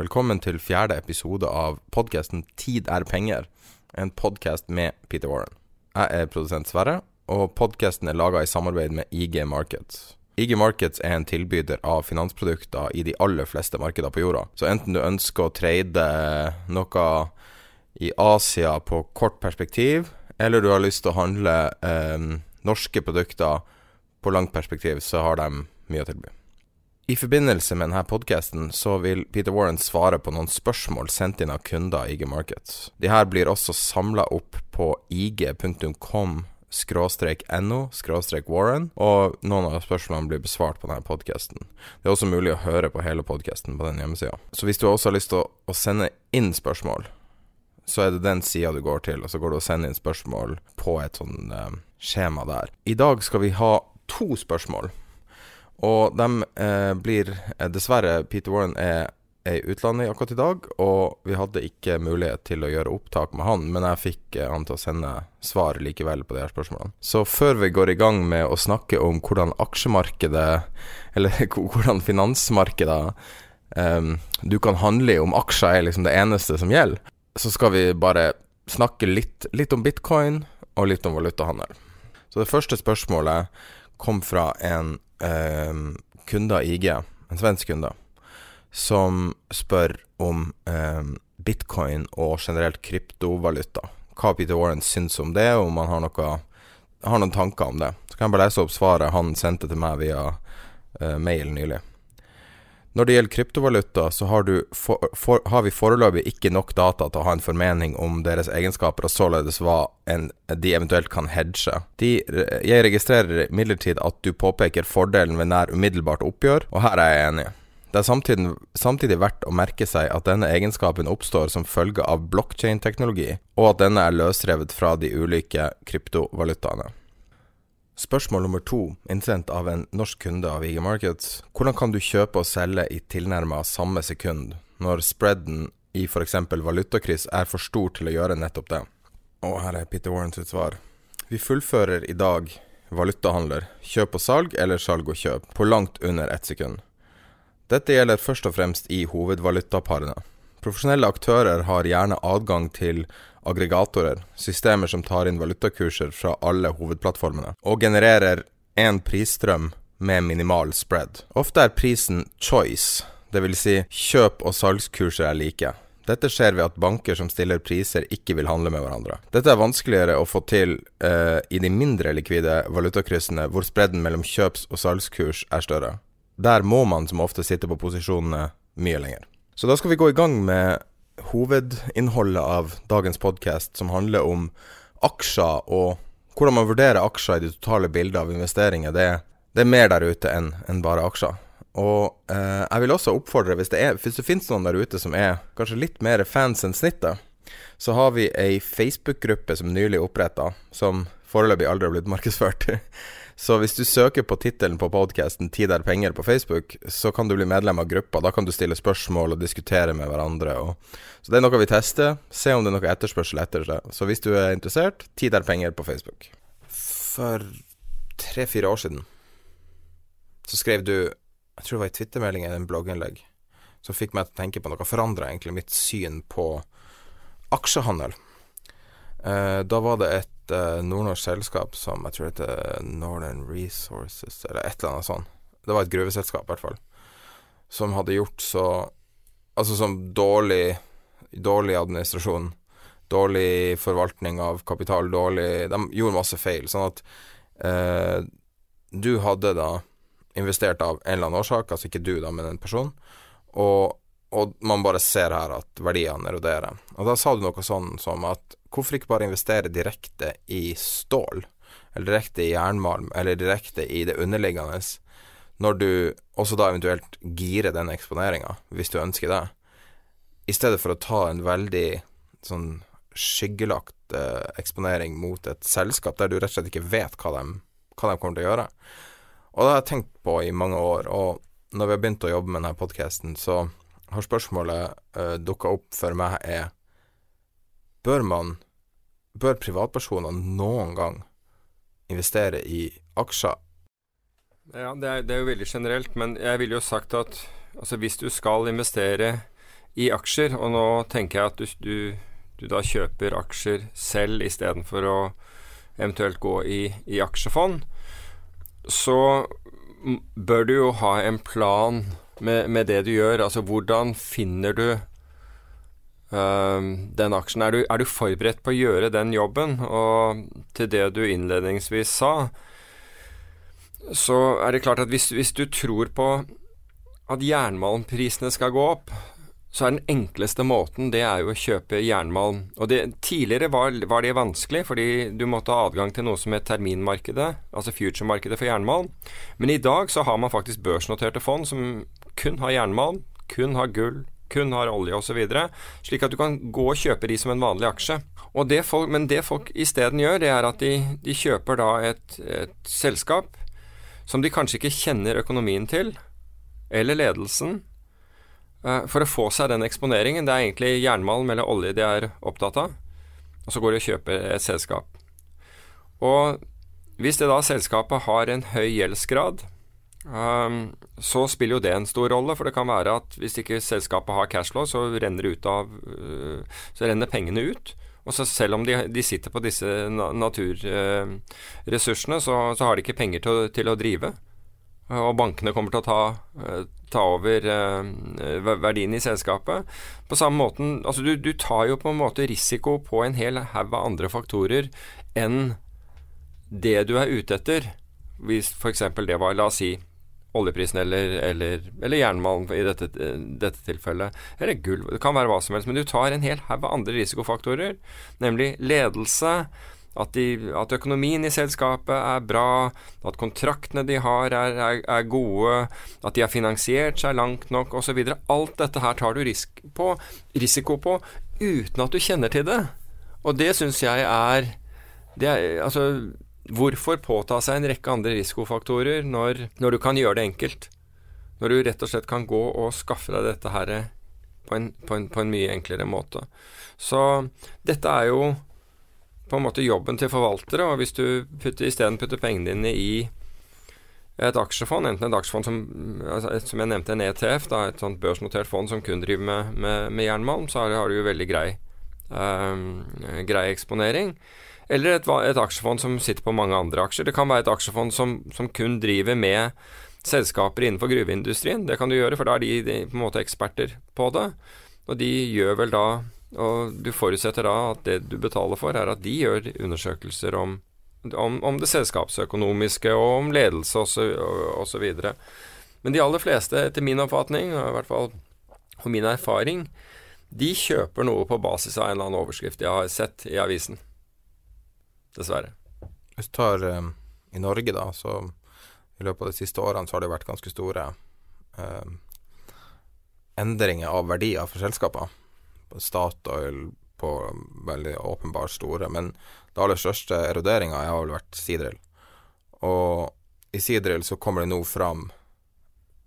Velkommen til fjerde episode av podkasten Tid er penger, en podkast med Peter Warren. Jeg er produsent Sverre, og podkasten er laga i samarbeid med IG Markets. IG Markets er en tilbyder av finansprodukter i de aller fleste markeder på jorda. Så enten du ønsker å trade noe i Asia på kort perspektiv, eller du har lyst til å handle eh, norske produkter på langt perspektiv, så har de mye å tilby. I forbindelse med denne podkasten så vil Peter Warren svare på noen spørsmål sendt inn av kunder i IG Markets. De her blir også samla opp på ig.com no warren og noen av spørsmålene blir besvart på denne podkasten. Det er også mulig å høre på hele podkasten på den hjemmesida. Så hvis du også har lyst til å, å sende inn spørsmål, så er det den sida du går til, og så går du og sender inn spørsmål på et sånn eh, skjema der. I dag skal vi ha to spørsmål. Og de eh, blir eh, Dessverre, Peter Warren er, i utlandet akkurat i dag, og vi hadde ikke mulighet til å gjøre opptak med han, men jeg fikk eh, han til å sende svar likevel på de her spørsmålene. Så før vi går i gang med å snakke om hvordan aksjemarkedet, eller hvordan finansmarkedet eh, Du kan handle i om aksjer er liksom det eneste som gjelder, så skal vi bare snakke litt, litt om bitcoin og litt om valutahandel. Så det første spørsmålet kom fra en eh, kunder IG, en svensk kunde, som spør om eh, bitcoin og generelt kryptovaluta. Hva Peter Warren syns om det, om han har, noe, har noen tanker om det. Så kan jeg bare lese opp svaret han sendte til meg via eh, mail nylig. Når det gjelder kryptovaluta, så har, for, for, har vi foreløpig ikke nok data til å ha en formening om deres egenskaper, og således hva en, de eventuelt kan hedge. De, jeg registrerer imidlertid at du påpeker fordelen ved nær umiddelbart oppgjør, og her er jeg enig. Det er samtidig, samtidig verdt å merke seg at denne egenskapen oppstår som følge av blokkjedeteknologi, og at denne er løsrevet fra de ulike kryptovalutaene. Spørsmål nummer to, innsendt av en norsk kunde av IG Markets. Hvordan kan du kjøpe og selge i tilnærmet samme sekund, når spreaden i f.eks. valutakryss er for stor til å gjøre nettopp det? Og her er Peter Warren sitt svar. Vi fullfører i dag valutahandler, kjøp og salg eller salg og kjøp, på langt under ett sekund. Dette gjelder først og fremst i hovedvalutaparene. Profesjonelle aktører har gjerne adgang til aggregatorer, systemer som tar inn valutakurser fra alle hovedplattformene, og genererer en prisstrøm med minimal spread. Ofte er prisen choice, dvs. Si kjøp- og salgskurser er like. Dette skjer ved at banker som stiller priser, ikke vil handle med hverandre. Dette er vanskeligere å få til eh, i de mindre likvide valutakryssene, hvor spredden mellom kjøps- og salgskurs er større. Der må man som ofte sitte på posisjonene mye lenger. Så da skal vi gå i gang med hovedinnholdet av dagens podkast, som handler om aksjer og hvordan man vurderer aksjer i det totale bildet av investeringer. Det, det er mer der ute enn en bare aksjer. Og eh, jeg vil også oppfordre, hvis det, er, hvis det finnes noen der ute som er kanskje litt mer fans enn snittet, så har vi ei Facebook-gruppe som nylig oppretta, som foreløpig aldri har blitt markedsført. Så hvis du søker på tittelen på podkasten 'Tid er penger' på Facebook, så kan du bli medlem av gruppa. Da kan du stille spørsmål og diskutere med hverandre. Og... Så det er noe vi tester. Se om det er noe etterspørsel etter det. Så hvis du er interessert, 'Tid er penger' på Facebook. For tre-fire år siden så skrev du, jeg tror det var i twittermelding eller en blogginnlegg, som fikk meg til å tenke på noe. Forandra egentlig mitt syn på aksjehandel. Eh, da var det et eh, nordnorsk selskap som jeg tror heter Northern Resources, eller et eller annet sånt. Det var et gruveselskap, i hvert fall. som hadde gjort så Altså som dårlig Dårlig administrasjon, dårlig forvaltning av kapital, dårlig De gjorde masse feil. Sånn at uh, du hadde da investert av en eller annen årsak, altså ikke du da, men en person, og, og man bare ser her at verdiene eroderer. Og da sa du noe sånn som at hvorfor ikke bare investere direkte i stål, eller direkte i jernmalm, eller direkte i det underliggende, når du også da eventuelt girer den eksponeringa, hvis du ønsker det, i stedet for å ta en veldig sånn skyggelagt eh, eksponering mot et selskap der du rett og slett ikke vet hva de, hva de kommer til å gjøre. Og det har jeg tenkt på i mange år, og når vi har begynt å jobbe med denne podkasten, så har spørsmålet uh, dukka opp for meg er Bør man Bør privatpersoner noen gang investere i aksjer? Ja, det er, det er jo veldig generelt, men jeg ville jo sagt at altså hvis du skal investere i aksjer, og nå tenker jeg at du, du, du da kjøper aksjer selv istedenfor å eventuelt gå i, i aksjefond, så bør du jo ha en plan med, med det du gjør. Altså hvordan finner du den aksjen? Er du, er du, forberedt på å gjøre den jobben? Og til det du innledningsvis sa, så er det klart at hvis, hvis du tror på at jernmalmprisene skal gå opp, så er den enkleste måten det er jo å kjøpe jernmalm. Og det, Tidligere var, var, det vanskelig, fordi du måtte ha adgang til noe som het terminmarkedet, altså future-markedet for jernmalm. Men i dag så har man faktisk børsnoterte fond som kun har jernmalm, kun har gull, kun har olje osv. Slik at du kan gå og kjøpe de som en vanlig aksje. Det folk, men det folk isteden gjør, det er at de, de kjøper da et, et selskap som de kanskje ikke kjenner økonomien til, eller ledelsen, Eh, for å få seg den eksponeringen. Det er egentlig jernmalm eller olje de er opptatt av. Og så går de og kjøper et selskap. Og hvis det da selskapet har en høy gjeldsgrad, um, så spiller jo det en stor rolle. For det kan være at hvis ikke selskapet har cashflow, så renner, av, uh, så renner pengene ut. Og så selv om de, de sitter på disse naturressursene, så, så, har de ikke penger til, til å drive. Og bankene kommer til å ta, uh, ta over eh, verdien i selskapet. På samme måten Altså, du, du, tar jo på en måte risiko på en hel haug av andre faktorer enn det du er ute etter. Hvis f.eks. det var, la oss si, oljeprisen eller, eller, eller jernmalm i dette, dette, tilfellet. Eller gull. Det kan være hva som helst. Men du tar en hel haug av andre risikofaktorer, nemlig ledelse at, de, at, økonomien i selskapet er bra, at kontraktene de har er, er, er gode, at de har finansiert seg langt nok osv. Alt dette her tar du risk på, risiko på uten at du kjenner til det. Og det syns jeg er, det er Altså, hvorfor påta seg en rekke andre risikofaktorer når, når, du kan gjøre det enkelt? Når du rett og slett kan gå og skaffe deg dette her på en, på en, på en mye enklere måte. Så dette er jo på en måte jobben til forvaltere. Og hvis du putter, isteden putter pengene dine i et aksjefond, enten et aksjefond som, altså, som jeg nevnte, en ETF, da, et sånt børsnotert fond som kun driver med, med, med jernmalm, så har, har, du jo veldig grei, um, grei eksponering. Eller et, et, aksjefond som sitter på mange andre aksjer. Det kan være et aksjefond som, som kun driver med selskaper innenfor gruveindustrien. Det kan du gjøre, for da er de, de på en måte eksperter på det. Og de gjør vel da og du forutsetter da at det du betaler for, er at de gjør undersøkelser om, om, om det selskapsøkonomiske og om ledelse osv. Men de aller fleste, etter min oppfatning, og i hvert fall og min erfaring, de kjøper noe på basis av en eller annen overskrift jeg har sett i avisen. Dessverre. Hvis du tar um, i Norge, da, så i løpet av de siste årene så har det vært ganske store um, endringer av verdier for selskaper. Statoil på veldig åpenbart store, men det aller største eroderinga har vel vært Sidril. Og i Sidril så kommer det nå fram,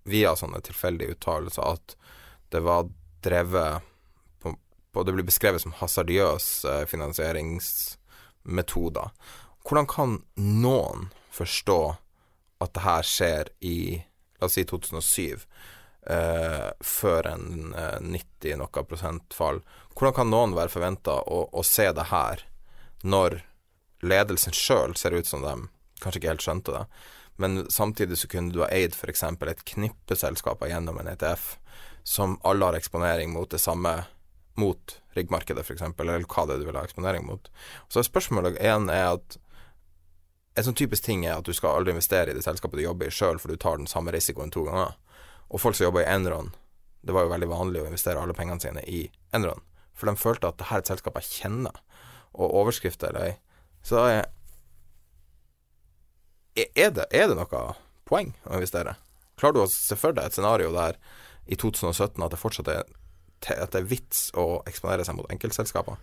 via sånne tilfeldige uttalelser, at det var drevet på, på Det blir beskrevet som hasardiøse finansieringsmetoder. Hvordan kan noen forstå at det her skjer i, la oss si 2007? eh, før en eh, 90 noe prosent fall. Hvordan kan noen være forventa å, å, se det her, når ledelsen sjøl ser ut som de kanskje ikke helt skjønte det? Men samtidig så kunne du ha eid f.eks. et knippe selskaper gjennom en ETF som alle har eksponering mot det samme mot riggmarkedet, f.eks., eller hva det er du vil ha eksponering mot. Så er spørsmålet igjen er at en sånn typisk ting er at du skal aldri investere i det selskapet du jobber i sjøl, for du tar den samme risikoen to ganger. Og folk som jobber i Enron, det var jo veldig vanlig å investere alle pengene sine i Enron, for de følte at dette er et selskap jeg kjenner, og overskrifter eller ei. Så da er er det, er det noe poeng å investere? Klarer du å se for deg et scenario der i 2017 at det fortsatt er, at det er vits å eksponere seg mot enkeltselskaper?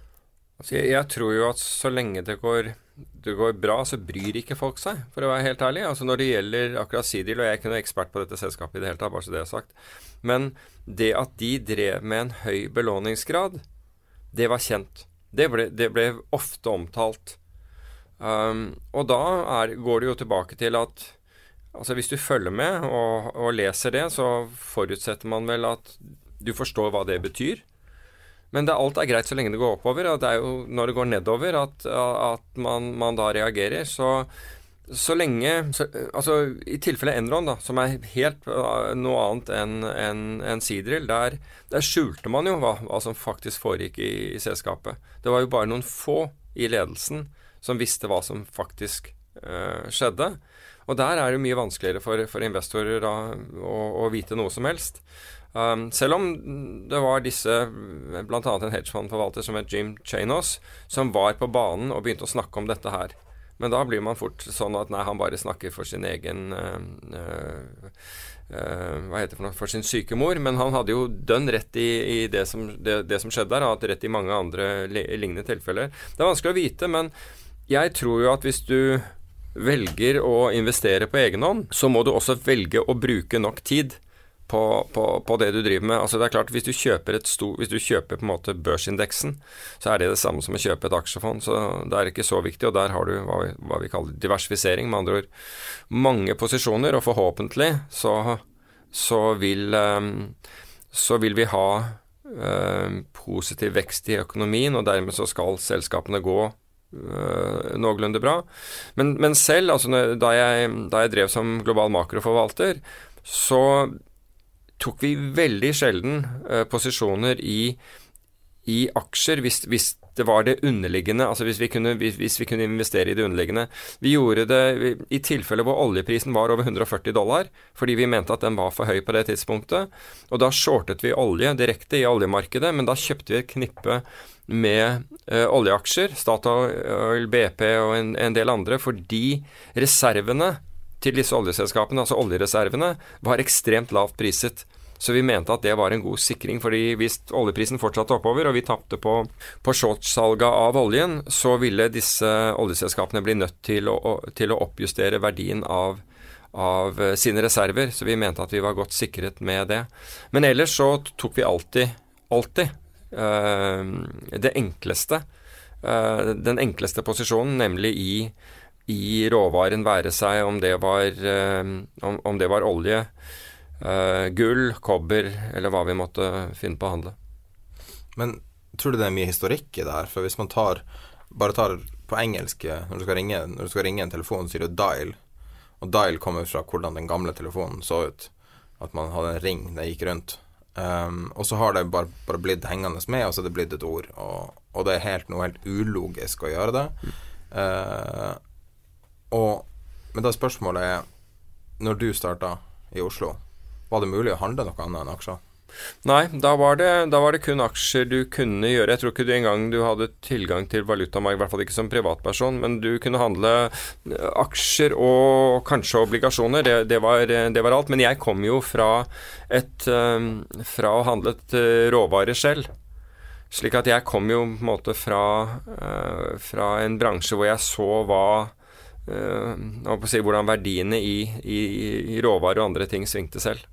Altså, jeg, jeg, tror jo at så lenge det går, det går, bra, så bryr ikke folk seg, for å være helt ærlig. Altså Når det gjelder akkurat Sidil, og jeg er ikke noen ekspert på dette selskapet i det hele tatt, bare så det er sagt, men det at de drev med en høy belåningsgrad, det var kjent. Det ble, det ble ofte omtalt. Um, og da er, går det jo tilbake til at altså hvis du følger med og, og, leser det, så forutsetter man vel at du forstår hva det betyr. Men det, alt er greit så lenge det går oppover. Og det er jo når det går nedover at, at man, man, da reagerer. Så, så lenge så, Altså i tilfelle Enron, da, som er helt uh, noe annet enn en, en Sidril, der, der, skjulte man jo hva, hva som faktisk foregikk i, i selskapet. Det var jo bare noen få i ledelsen som visste hva som faktisk uh, skjedde. Og der er det mye vanskeligere for, for investorer da, å, å, vite noe som helst. Um, selv om det var disse, bl.a. en hedgefondforvalter som het Jim Chanos, som var på banen og begynte å snakke om dette her. Men da blir man fort sånn at nei, han bare snakker for sin egen uh, uh, Hva heter det for noe For sin syke mor. Men han hadde jo dønn rett i, i det, som, det, det, som, skjedde der. Han hadde rett i mange andre lignende tilfeller. Det er vanskelig å vite, men jeg tror jo at hvis du velger å investere på egen hånd, så må du også velge å bruke nok tid på, på, på, det du driver med. Altså det er klart, Hvis du kjøper, stor, hvis du kjøper på en måte børsindeksen, så er det det samme som å kjøpe et aksjefond. Så det er ikke så viktig. Og der har du hva vi, hva vi kaller diversifisering. Med andre ord mange posisjoner. Og forhåpentlig så, så, vil, ehm, så vil vi ha ehm, positiv vekst i økonomien, og dermed så skal selskapene gå øh, noenlunde bra. Men, men selv, altså, da, jeg, da, jeg, drev som global makroforvalter, så tok vi veldig sjelden øh, posisjoner i, i aksjer hvis, hvis, det var det underliggende, altså hvis vi, kunne, hvis vi kunne investere i det underliggende. Vi gjorde det i tilfeller hvor oljeprisen var over 140 dollar, fordi vi mente at den var for høy på det tidspunktet. Og da shortet vi olje direkte i oljemarkedet, men da kjøpte vi et knippe med ø, oljeaksjer, Statoil, BP og en, en, del andre, fordi reservene til disse oljeselskapene, altså oljereservene, var ekstremt lavt priset. Så vi mente at det var en god sikring, fordi hvis oljeprisen fortsatte oppover, og vi tapte på, på shortsalget av oljen, så ville disse oljeselskapene bli nødt til å, til å oppjustere verdien av av eh, sine reserver, så vi mente at vi var godt sikret med det. Men ellers så tok vi alltid, alltid Eh, det enkleste. Eh, den enkleste posisjonen, nemlig i, i råvaren, være seg om det var, om, om det var olje, gull, kobber eller hva vi måtte finne på å handle. Men tror du det er mye historikk i det her? For hvis man tar, bare tar på engelsk når du skal ringe, når du skal ringe en telefon, sier du 'dial'. Og 'dial' kommer fra hvordan den gamle telefonen så ut. At man hadde en ring det gikk rundt. Um, og så har det bare, bare, blitt hengende med, og så er det blitt et ord. Og, og det er helt, noe helt ulogisk å gjøre det. Uh, og, men da spørsmålet er Når du starta i Oslo, var det mulig å handle noe annet enn aksjer? Nei, da var, det, da var, det, kun aksjer du kunne gjøre. Jeg tror ikke du engang du hadde tilgang til valutamarked, i hvert fall ikke som privatperson, men du kunne handle eh, aksjer og kanskje obligasjoner. Det, det, var, det var, alt. Men jeg kom jo fra, et, eh, fra å handle et råvare råvarer selv. Slik at jeg kom jo på en måte fra, fra en bransje hvor jeg så hva si, hvordan verdiene i, i, i råvarer og andre ting svingte selv.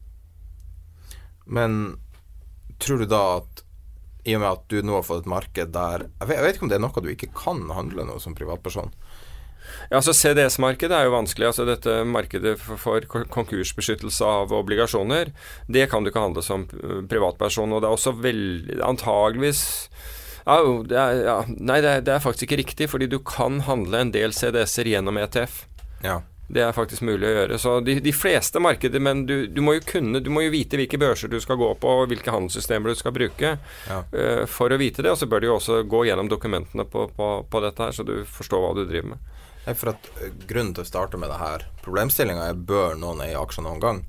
Men tror du da at i og med at du nå har fått et marked der Jeg vet, jeg vet ikke om det er noe du ikke kan handle nå som privatperson? Ja, altså CDS-markedet er jo vanskelig. altså Dette markedet for konkursbeskyttelse av obligasjoner, det kan du ikke handle som privatperson. Og det er også veldig Antageligvis ja, det er, ja, Nei, det er, det er, faktisk ikke riktig, fordi du kan handle en del CDS-er gjennom ETF. Ja. Det er faktisk mulig å gjøre. Så de, de fleste markeder, men du, du, må jo kunne Du må jo vite hvilke børser du skal gå på, og hvilke handelssystemer du skal bruke Ja. uh, for å vite det. Og så bør du jo også gå gjennom dokumentene på, på, på dette her, så du forstår hva du driver med. Nei, for at eh, Grunnen til å starte med det her Problemstillinga er bør noen eie aksjer noen gang.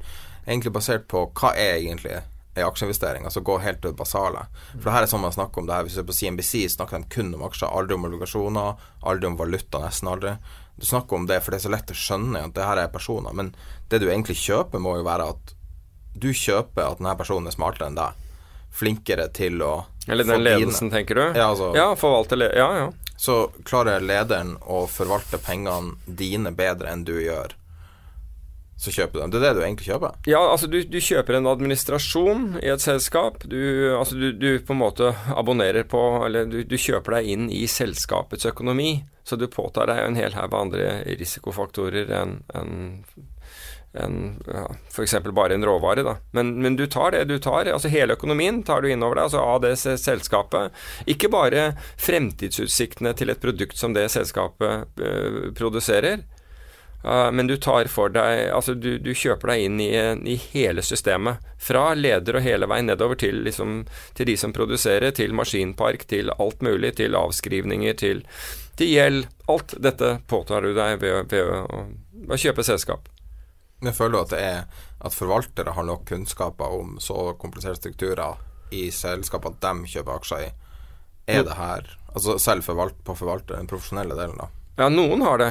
Egentlig basert på hva er egentlig ei aksjeinvestering, altså gå helt til det basale. For det her er sånn man snakker om det her Hvis du ser på CNBC, snakker de kun om aksjer, aldri om obligasjoner, aldri om valuta, nesten aldri. Du snakker om det, for det er så lett å skjønne at det her er personer. Men det du egentlig kjøper, må jo være at du kjøper at denne personen er smartere enn deg. Flinkere til å Eller den den dine- ledelsen, tenker du? Ja, altså- ja forvalte le Ja, ja. så klarer lederen å forvalte pengene dine bedre enn du gjør, så kjøper du dem. Det er det du egentlig kjøper. Ja, altså du, du kjøper en administrasjon i et selskap. Du, altså du, du på en måte abonnerer på Eller du, du kjøper deg inn i selskapets økonomi. Så du påtar deg en hel haug andre risikofaktorer enn en, en, ja, f.eks. bare en råvare. Da. Men, men du tar det du tar. altså Hele økonomien tar du innover deg altså av det selskapet. Ikke bare fremtidsutsiktene til et produkt som det selskapet øh, produserer. Men du tar for deg Altså, du, du kjøper deg inn i, i hele systemet. Fra leder og hele veien nedover til, liksom, til de som produserer, til maskinpark, til alt mulig. Til avskrivninger, til, til gjeld. Alt dette påtar du deg ved, ved å, å kjøpe selskap. Men føler du at det er at forvaltere har nok kunnskaper om så kompliserte strukturer i selskapene de kjøper aksjer i? Er det her Altså selv forvalt, på forvalter, den profesjonelle delen, da. Ja, noen har det.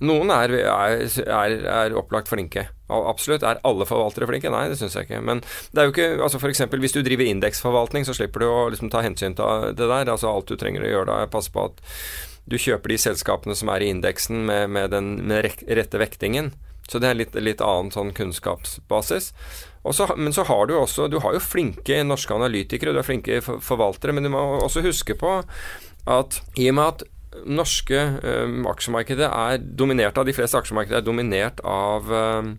Noen er, er, er, opplagt flinke. Absolutt. Er alle forvaltere flinke? Nei, det syns jeg ikke. Men det er jo ikke altså eksempel, Hvis du driver indeksforvaltning, så slipper du å liksom ta hensyn til det der. Altså Alt du trenger å gjøre da, er passe på at du kjøper de selskapene som er i indeksen med, med den med rette vektingen. Så det er litt, litt annen sånn kunnskapsbasis. Så- men så har du også Du har jo flinke norske analytikere, du har flinke forvaltere, men du må også huske på at i og med at norske eh, aksjemarkedet er dominert av De fleste aksjemarkeder er dominert av, eh,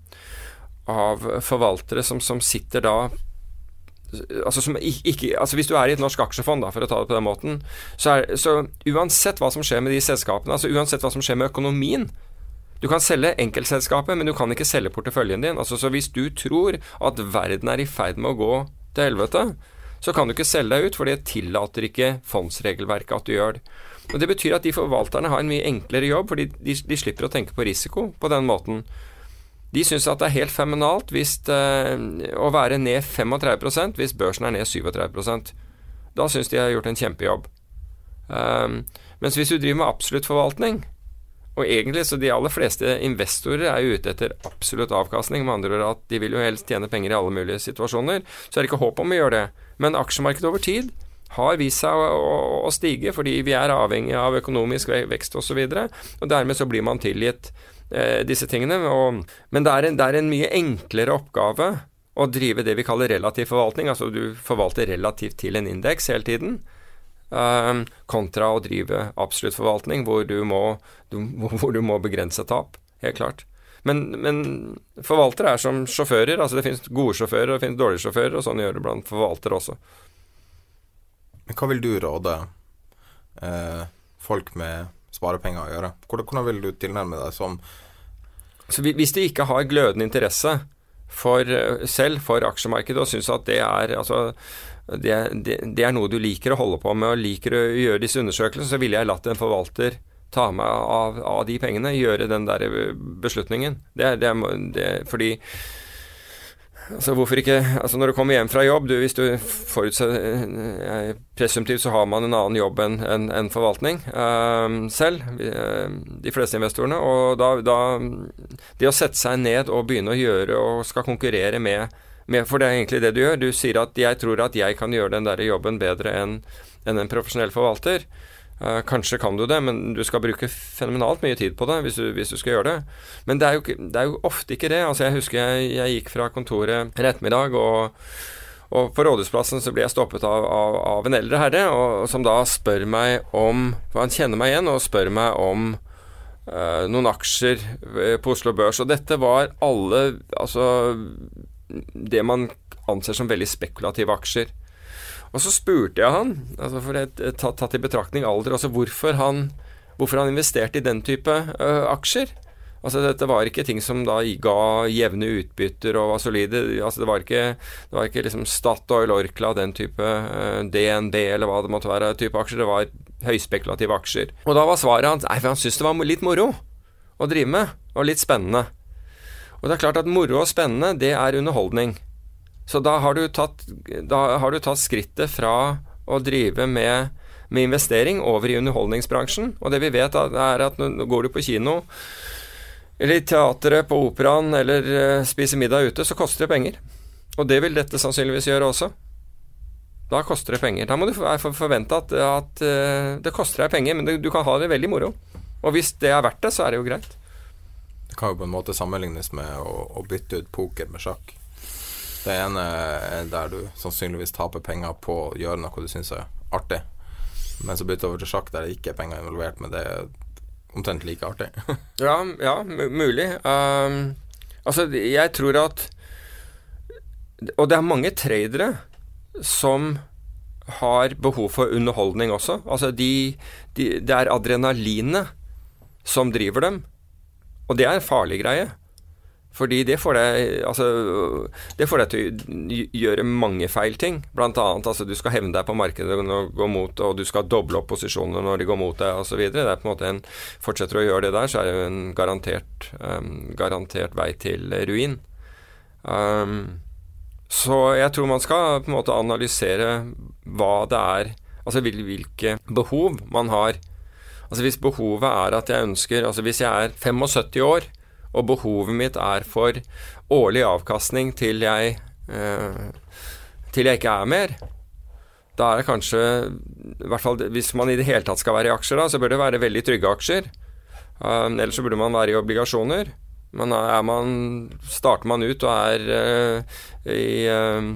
av forvaltere som, som sitter da Altså, ikke, altså Hvis du er i et norsk aksjefond, da, for å ta det på den måten, så, er, så uansett hva som skjer med de selskapene, altså uansett hva som skjer med økonomien Du kan selge enkeltselskapet, men du kan ikke selge porteføljen din. Altså, så hvis du tror at verden er i ferd med å gå til helvete, så kan du ikke selge deg ut, for det tillater ikke fondsregelverket at du gjør det. Og Det betyr at de forvalterne har en mye enklere jobb, fordi de, de slipper å tenke på risiko på den måten. De syns at det er helt feminalt hvis, eh, å være ned 35% hvis børsen er ned 37% Da syns de har gjort en kjempejobb. Um, mens hvis du driver med absolutt forvaltning, og egentlig så de aller fleste investorer er jo ute etter absolutt avkastning, med andre ord at de vil jo helst tjene penger i alle mulige situasjoner, så er det ikke håp om å gjøre det. Men aksjemarkedet over tid har vist seg å, å, å stige, fordi vi er avhengig av økonomisk vekst osv. Og, så og dermed så blir man tilgitt eh, disse tingene. Og, men det er, en, det er en mye enklere oppgave å drive det vi kaller relativ forvaltning, altså du forvalter relativt til en indeks hele tiden. Um, kontra å drive absolutt forvaltning, hvor du må, du, hvor du må begrense tap. Helt klart. Men, men forvaltere er som sjåfører. altså Det finnes gode sjåfører og det finnes dårlige sjåfører, og sånn gjør det blant forvaltere også. Men hva vil du råde eh, folk med sparepenger å gjøre? Hvordan, hvordan vil du tilnærme deg som Så Hvis de ikke har glødende interesse for, eh, selv for aksjemarkedet og syns at det er altså, det, det, det er noe du liker å holde på med og liker å gjøre disse undersøkelsene, så ville jeg latt en forvalter ta meg av, av de pengene, gjøre den der eh, beslutningen. Det, det, fordi Altså hvorfor ikke Altså Når du kommer hjem fra jobb, du, hvis du forutser Presumptivt så har man en annen jobb enn en, en forvaltning eh, selv, eh, de fleste investorene. Og da, da Det å sette seg ned og begynne å gjøre og skal konkurrere med For det er egentlig det du gjør. Du sier at 'jeg tror at jeg kan gjøre den der jobben bedre enn en, en profesjonell forvalter'. Eh, kanskje kan du det, men du skal bruke fenomenalt mye tid på det hvis du, hvis du skal gjøre det. Men det er, jo, det er jo ofte ikke det. Altså Jeg husker jeg, jeg gikk fra kontoret en ettermiddag, og, og på Rådhusplassen så ble jeg stoppet av, av, av en eldre herre, og, som da spør meg om For han kjenner meg igjen, og spør meg om øh, noen aksjer eh, på Oslo Børs. Og dette var alle Altså det man anser som veldig spekulative aksjer. Og så spurte jeg han, altså for det, et, tatt, tatt i betraktning alder, altså hvorfor han, hvorfor han investerte i den type ø, aksjer. Altså Dette var ikke ting som da ga jevne utbytter og var solide. Altså Det var ikke, det var ikke liksom Statoil, Orkla, den type uh, DNB eller hva det måtte være, type aksjer. Det var høyspekulative aksjer. Og da var svaret hans Nei, han syntes det var litt moro å drive med, og litt spennende. Og det er klart at moro og spennende, det er underholdning. Så da har du tatt, har du tatt skrittet fra å drive med, med investering over i underholdningsbransjen. Og det vi vet, er at når går du på kino eller i teatret, på operaen eller uh, spiser middag ute, så koster det penger. Og det vil dette sannsynligvis gjøre også. Da koster det penger. Da må du forvente at, at uh, det koster deg penger, men du, kan ha det veldig moro. Og hvis det er verdt det, så er det jo greit. Det kan jo på en måte sammenlignes med å, å bytte ut poker med sjakk. Det ene er der du sannsynligvis taper penger på å gjøre noe du syns er artig, men så bytter du over til sjakk der det ikke er penger involvert, men det er omtrent like artig. ja, ja, mulig. Um, altså, jeg tror at Og det er mange tradere som har behov for underholdning også. Altså, de, de, det er adrenalinet som driver dem. Og det er en farlig greie. Fordi det får deg altså, Det får deg til å gjøre mange feil ting. Blant annet altså, du skal hevne deg på markedet når du går mot og du skal doble opp posisjoner når de går mot deg osv. Fortsetter du å gjøre det der, så er det en garantert, um, garantert vei til ruin. Um, så jeg tror man skal på en måte analysere hva det er Altså hvilke behov man har. Altså Hvis behovet er at jeg ønsker Altså hvis jeg er 75 år og behovet mitt er for årlig avkastning til jeg, eh, til jeg ikke er mer, da er det kanskje i hvert fall Hvis man i det hele tatt skal være i aksjer, da, så bør det være veldig trygge aksjer. Um, ellers så burde man være i obligasjoner. Men er man, starter man ut og er uh, i uh,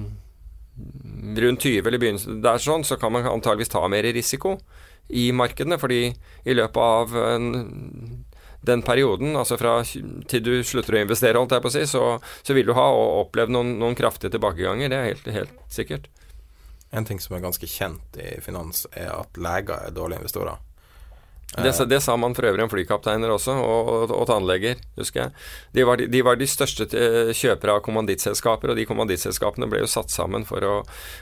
rundt 20 eller begynnelsen der sånn, så kan man antageligvis ta mer risiko i markedene. Fordi i løpet av en den perioden, altså fra til du slutter å investere, holdt jeg på å si, så, så vil du ha opplevd noen, noen kraftige tilbakeganger. Det er helt, helt, sikkert. En ting som er ganske kjent i finans, er at leger er dårlige investorer. Det, det, sa man for øvrig om flykapteiner også, og, og, og tannleger, husker jeg. De var de, de var de, største eh, kjøpere av kommandittselskaper, og de kommandittselskapene ble jo satt sammen for, å,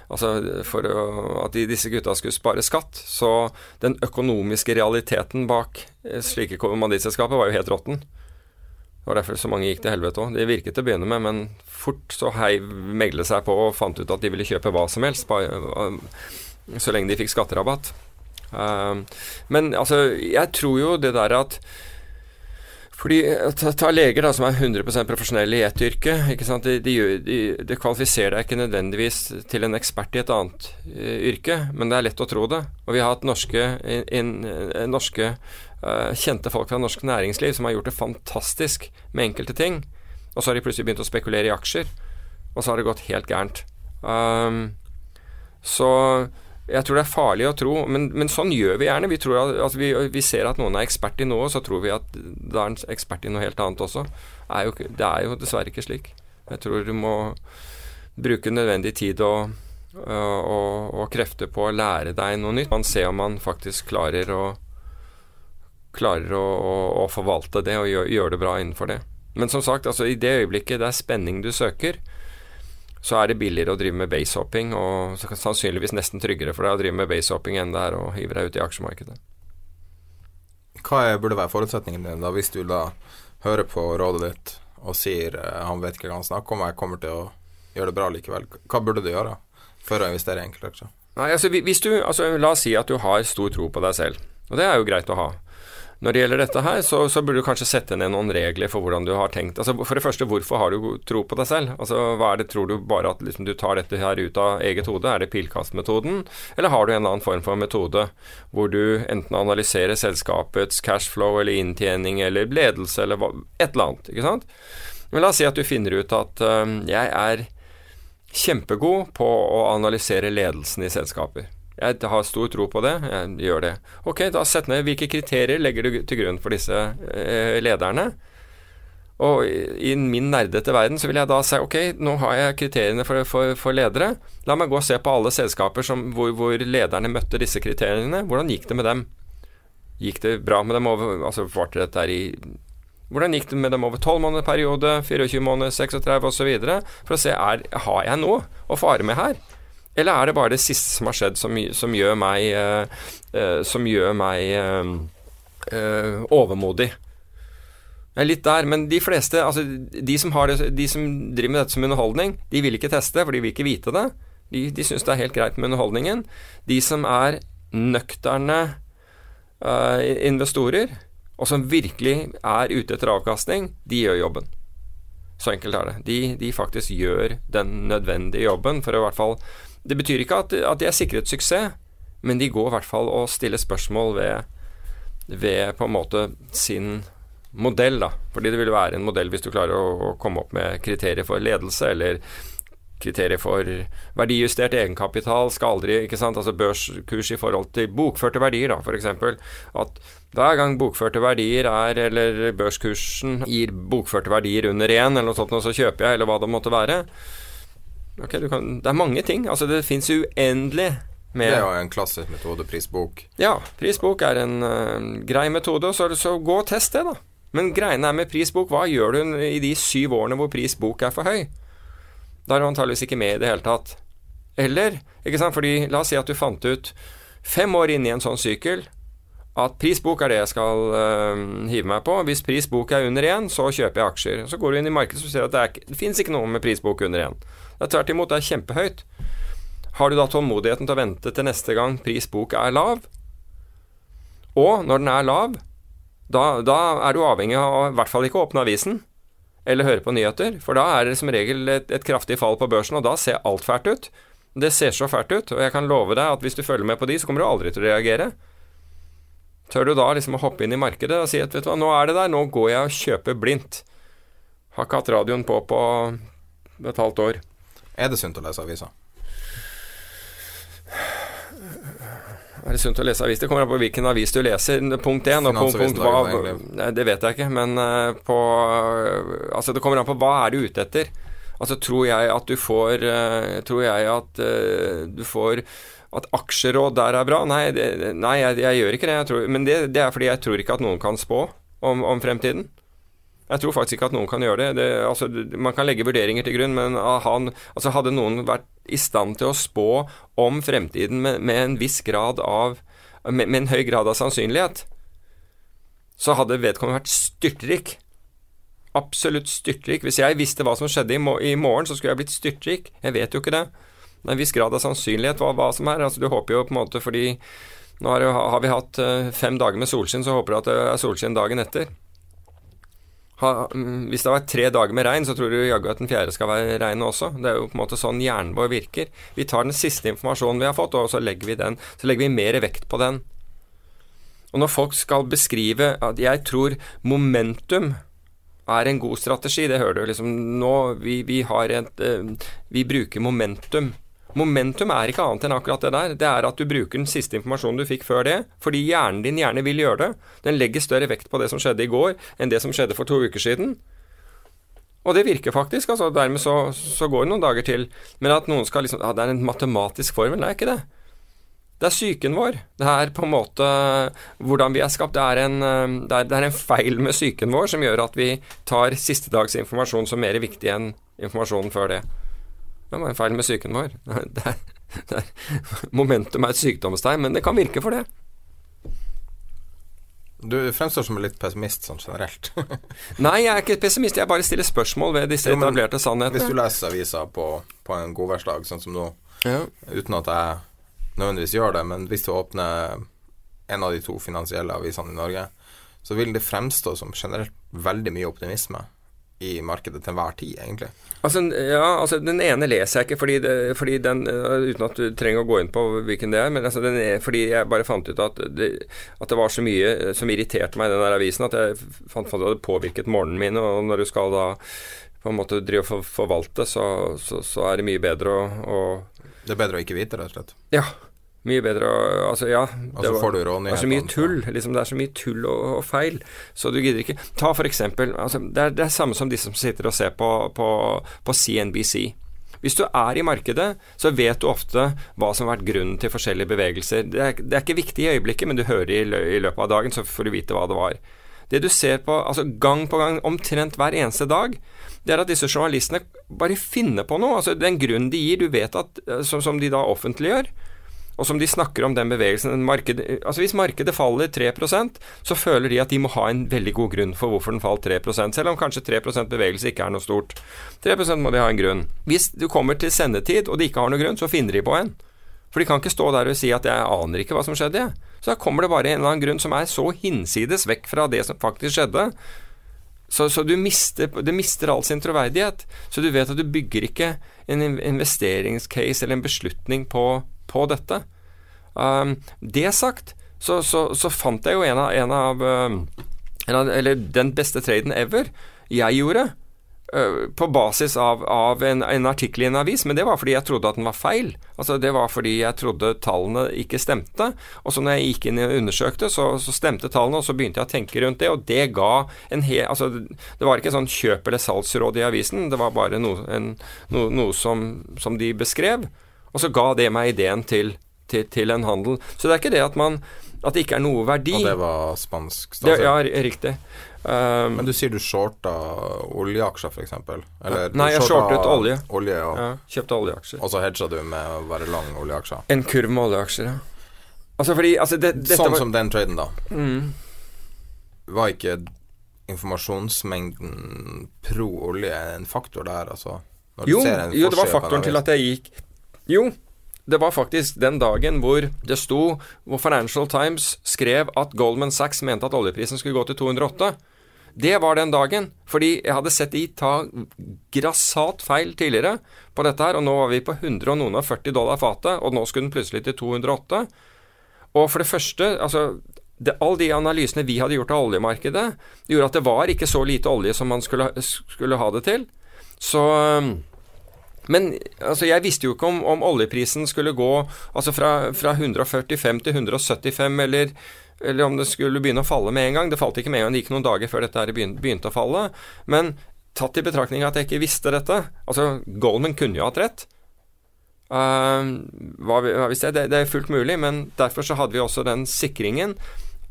altså for å, at de, disse gutta skulle spare skatt. Så den økonomiske realiteten bak eh, slike kommandittselskaper var jo helt råtten. Det var derfor så mange gikk til helvete òg. Det virket til å begynne med, men fort så heiv meglet seg på og fant ut at de ville kjøpe hva som helst, så lenge de fikk skatterabatt. Ehm, men altså, jeg tror jo det der at fordi Ta, ta leger da, som er 100% profesjonelle i ett yrke. Det de, de, de, kvalifiserer deg ikke nødvendigvis til en ekspert i et annet uh, yrke, men det er lett å tro det. Og vi har hatt norske, in, in, norske uh, kjente folk fra norsk næringsliv som har gjort det fantastisk med enkelte ting. Og så har de plutselig begynt å spekulere i aksjer, og så har det gått helt gærent. Um, så jeg tror det er farlig å tro, men, men sånn gjør vi gjerne. Vi, at, altså vi, vi, ser at noen er ekspert i noe, og så tror vi at da er en ekspert i noe helt annet også. Er jo, det er jo dessverre ikke slik. Jeg tror du må bruke nødvendig tid og, og, og, krefter på å lære deg noe nytt. Man ser om man faktisk klarer å, klarer å, å forvalte det og gjøre gjør det bra innenfor det. Men som sagt, altså i det øyeblikket det er spenning du søker, så er det billigere å drive med basehopping, og sannsynligvis nesten tryggere for deg å drive med basehopping enn det er å hive deg ut i aksjemarkedet. Hva burde være forutsetningen din da, hvis du da hører på rådet ditt og sier eh, han vet ikke hva han snakker om, jeg kommer til å gjøre det bra likevel. Hva burde du gjøre for å investere i enkeltaksjer? Nei, altså, hvis du, altså, La oss si at du har stor tro på deg selv, og det er jo greit å ha. Når det gjelder dette her, så, så, burde du kanskje sette ned noen regler for hvordan du har tenkt. Altså, for det første, hvorfor har du tro på deg selv? Altså, hva er det, Tror du bare at liksom, du tar dette her ut av eget hode? Er det pilkastmetoden? Eller har du en annen form for metode hvor du enten analyserer selskapets cashflow eller inntjening eller ledelse eller hva, et eller annet? ikke sant? Men la oss si at du finner ut at øh, jeg er kjempegod på å analysere ledelsen i selskaper. Jeg har stor tro på det. Jeg gjør det. Ok, da sett ned hvilke kriterier legger du til grunn for disse eh, lederne. Og i min nerdete verden så vil jeg da si ok, nå har jeg kriteriene for, for, for ledere. La meg gå og se på alle selskaper som, hvor, hvor, lederne møtte disse kriteriene. Hvordan gikk det med dem? Gikk det bra med dem? Over, altså dette i Hvordan gikk det med dem over 12 måneder periode, 24 måneder, 36 osv. For å se er, har jeg noe å fare med her. Eller er det bare det siste som har skjedd, som, som gjør meg, uh, uh, som gjør meg uh, overmodig? Jeg er litt der, men de fleste, altså de som, det, de som, driver med dette som underholdning, de vil ikke teste, for de vil ikke vite det. De, de syns det er helt greit med underholdningen. De som er nøkterne investorer, og som virkelig er ute etter avkastning, de gjør jobben. Så enkelt er det. De, de faktisk gjør den nødvendige jobben for å i hvert fall Det betyr ikke at, at de er sikret suksess, men de går i hvert fall og stiller spørsmål ved, ved på en måte sin modell, da. Fordi det vil være en modell hvis du klarer å, å komme opp med kriterier for ledelse, eller kriterier for verdijustert egenkapital skal aldri ikke sant, altså Børskurs i forhold til bokførte verdier, da, f.eks. At hver gang bokførte verdier er, eller børskursen gir bokførte verdier under én, eller noe sånt, og så kjøper jeg, eller hva det måtte være Ok, kan, Det er mange ting. Altså, det fins uendelig med Det er jo en klassisk metode, prisbok. Ja, prisbok er en uh, grei metode, så, så gå og test det, da. Men greiene er med prisbok, hva gjør du i de syv årene hvor prisbok er for høy? Da er du antageligvis ikke med i det hele tatt. Eller, ikke sant, fordi la oss si at du fant ut fem år inne i en sånn sykkel at prisbok er det jeg skal uh, hive meg på. Hvis prisbok er under én, så kjøper jeg aksjer. Så går du inn i markedet og ser at det, er, det fins ikke noe med prisbok under én. Det er tvert imot det er kjempehøyt. Har du da tålmodigheten til å vente til neste gang prisbok er lav? Og når den er lav, da, da er du avhengig av å i hvert fall ikke åpne avisen eller høre på nyheter, for da er det som regel et, et kraftig fall på børsen, og da ser alt fælt ut. Det ser så fælt ut, og jeg kan love deg at hvis du følger med på de, så kommer du aldri til å reagere. Tør du da liksom å hoppe inn i markedet og si at vet du hva, nå er det der, nå går jeg og kjøper blindt. Har ikke hatt radioen på på et halvt år. Er det sunt å lese aviser? Er det sunt å lese avis? Det kommer an på hvilken avis du leser. Punkt én. Og punkt, punkt hva Nei, Det vet jeg ikke, men uh, på uh, Altså, det kommer an på hva er du ute etter. Altså, tror jeg at du får uh, Tror jeg at du får at aksjeråd der er bra? Nei, det, nei jeg, jeg, gjør ikke det. Tror, men det, det, er fordi jeg tror ikke at noen kan spå om, om, fremtiden. Jeg tror faktisk ikke at noen kan gjøre det. det altså, man kan legge vurderinger til grunn, men han, altså, hadde noen vært i stand til å spå om fremtiden med, med en viss grad av med, med, en høy grad av sannsynlighet, så hadde vedkommende vært styrtrik. Absolutt styrtrik. Hvis jeg visste hva som skjedde i, i morgen, så skulle jeg blitt styrtrik. Jeg vet jo ikke det en viss grad av sannsynlighet hva, hva som er. Altså, du håper jo på en måte fordi nå har, har vi hatt uh, fem dager med solskinn, så håper du at det er solskinn dagen etter. Ha, um, hvis det har vært tre dager med regn, så tror du jaggu at den fjerde skal være regn også. Det er jo på en måte sånn hjernen vår virker. Vi tar den siste informasjonen vi har fått, og så legger vi, den, så legger vi mer vekt på den. Og når folk skal beskrive at jeg tror momentum er en god strategi, det hører du liksom nå Vi, vi har et uh, Vi bruker momentum Momentum er ikke annet enn akkurat det der. Det er at du bruker den siste informasjonen du fikk før det, fordi hjernen din gjerne vil gjøre det. Den legger større vekt på det som skjedde i går, enn det som skjedde for to uker siden. Og det virker faktisk. altså Dermed så, så går det noen dager til. Men at noen skal liksom ja, Det er en matematisk formel. Det er ikke det. Det er psyken vår. Det er på en måte hvordan vi er skapt. Det er, en, det, er, det er en feil med psyken vår som gjør at vi tar siste dags informasjon som mer viktig enn informasjonen før det. Det var en feil med psyken vår. Det er, det er, momentum er et sykdomstegn, men det kan virke for det. Du fremstår som litt pessimist sånn generelt. Nei, jeg er ikke pessimist. Jeg bare stiller spørsmål ved disse etablerte sannhetene. Hvis du leser aviser på, på en godværsdag, sånn som nå, ja. uten at jeg nødvendigvis gjør det, men hvis du åpner en av de to finansielle avisene i Norge, så vil det fremstå som generelt veldig mye optimisme i markedet til enhver tid, egentlig. Altså, ja, altså Den ene leser jeg ikke fordi, det, fordi den uh, Uten at du trenger å gå inn på hvilken det er, men altså den er, fordi jeg bare fant ut at det, at det var så mye eh, som irriterte meg i den der avisen, at jeg fant at det hadde påvirket morgenen min. Og når du skal da på en måte drive og for, forvalte, så, så, så, er det mye bedre å, å Det er bedre å ikke vite, rett og slett? Ja. Mye bedre å Altså, ja. Det altså, var, du rånyhetene. Det er så mye tull. Liksom, det er så mye tull og, og, feil. Så du gidder ikke Ta for eksempel altså, det, er, det er samme som de som sitter og ser på, på, på CNBC. Hvis du er i markedet, så vet du ofte hva som har vært grunnen til forskjellige bevegelser. Det er, det er ikke viktig i øyeblikket, men du hører i, i løpet av dagen, så får du vite hva det var. Det du ser på altså gang på gang, omtrent hver eneste dag, det er at disse journalistene bare finner på noe. altså Den grunnen de gir, du vet at, eh, som, som de da offentliggjør, og som de snakker om den bevegelsen marked, altså Hvis markedet faller 3% så føler de at de må ha en veldig god grunn for hvorfor den falt 3 selv om kanskje 3% bevegelse ikke er noe stort. 3% må de ha en grunn. Hvis du kommer til sendetid og de ikke har noe grunn, så finner de på en. For de kan ikke stå der og si at 'jeg aner ikke hva som skjedde', Så da kommer det bare en eller annen grunn som er så hinsides vekk fra det som faktisk skjedde. Så, så du mister, det mister all sin troverdighet. Så du vet at du bygger ikke en investeringscase eller en beslutning på på dette. Um, det sagt, så, så, så, fant jeg jo en av, en av, um, en av Eller den beste traden ever jeg gjorde. Uh, på basis av, av en, en, artikkel i en avis, men det var fordi jeg trodde at den var feil. Altså Det var fordi jeg trodde tallene ikke stemte. Og så når jeg gikk inn og undersøkte, så, så, stemte tallene, og så begynte jeg å tenke rundt det, og det ga en hel Altså Det var ikke sånn kjøp- eller salgsråd i avisen, det var bare noe, en, no, noe som, som de beskrev. Og så ga det meg ideen til, til, til, en handel. Så det er ikke det at man at det ikke er noe verdi. Og det var spansk Det, ja, riktig. Um, Men du sier du shorta oljeaksjer, f.eks.? Nei, jeg shortet olje. olje og, ja, kjøpte oljeaksjer. Og så hedga du med å være lang oljeaksjer? En kurv med oljeaksjer, ja. Altså fordi altså det, Sånn var, som den traden, da. Mm. Var ikke informasjonsmengden pro olje en faktor der, altså? Jo, jo, det var faktoren til at jeg gikk jo, det var faktisk den dagen hvor det sto hvor Financial Times skrev at Goldman Sachs mente at oljeprisen skulle gå til 208. Det var den dagen, fordi jeg hadde sett de ta grassat feil tidligere på dette her, og nå var vi på 100 og noen og 40 dollar fatet, og nå skulle den plutselig til 208. Og for det første, altså det, Alle de analysene vi hadde gjort av oljemarkedet, gjorde at det var ikke så lite olje som man skulle, skulle ha det til. Så men altså, jeg visste jo ikke om, om oljeprisen skulle gå altså fra, fra 145 til 175, eller, eller, om det skulle begynne å falle med en gang. Det falt ikke med en gang, det gikk noen dager før dette begynte, å falle. Men tatt i betraktning at jeg ikke visste dette Altså, Goldman kunne jo hatt rett. Uh, hva, hva det? det? Det er fullt mulig, men derfor så hadde vi også den sikringen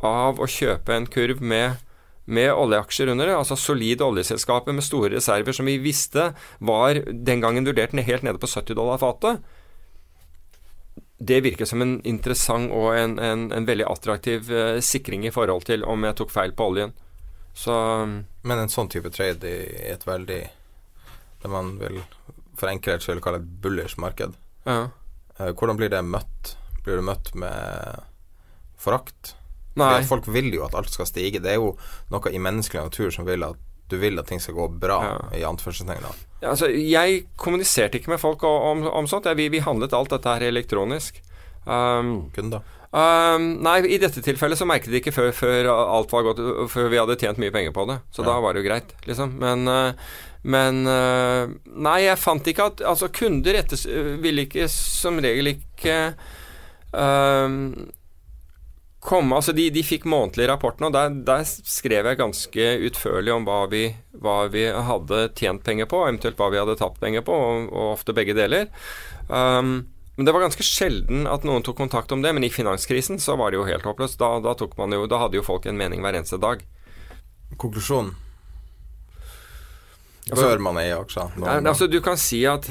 av å kjøpe en kurv med med oljeaksjer under det, altså solide oljeselskaper med store reserver som vi visste var den gangen vurdert helt nede på 70 dollar fatet. Det virker som en interessant og en, en, en veldig attraktiv eh, sikring i forhold til om jeg tok feil på oljen. Så Men en sånn type trade i et veldig Det man vil for enkelhets vil kalle et bullish marked, ja. uh, hvordan blir det møtt? Blir det møtt med forakt? Folk vil jo at alt skal stige. Det er jo noe i menneskelig natur som vil at du vil at ting skal gå bra, ja. i anførselstegn. Ja, altså, jeg kommuniserte ikke med folk om, om sånt. Ja, vi, vi, handlet alt dette her elektronisk. Um, Kunder? Um, nei, i dette tilfellet så merket de ikke før, før, alt var gått Før vi hadde tjent mye penger på det. Så ja. da var det jo greit, liksom. Men, uh, men uh, Nei, jeg fant ikke at Altså, kunder etter, ville ikke som regel ikke uh, komme Altså, de, de fikk månedlige rapporten, og der, der, skrev jeg ganske utførlig om hva vi, hva vi, hadde tjent penger på, eventuelt hva vi hadde tapt penger på, og, og ofte begge deler. Um, men det var ganske sjelden at noen tok kontakt om det, men i finanskrisen så var det jo helt håpløst. Da, da, jo, da hadde jo folk en mening hver eneste dag. Konklusjon? Før Bør man eie aksjer? Altså, du kan si at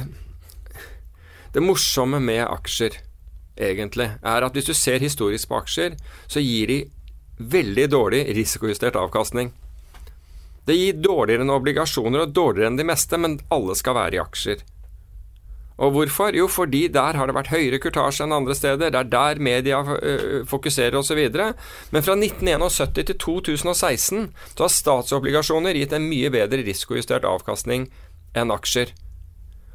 det morsomme med aksjer egentlig, er at hvis du ser historisk på aksjer, så gir de veldig dårlig risikojustert avkastning. Det gir dårligere enn obligasjoner og dårligere enn de meste, men alle skal være i aksjer. Og hvorfor? Jo, fordi der har det vært høyere kurtasje enn andre steder. Det er der media øh, fokuserer osv. Men fra 1971 til 2016 så har statsobligasjoner gitt en mye bedre risikojustert avkastning enn aksjer.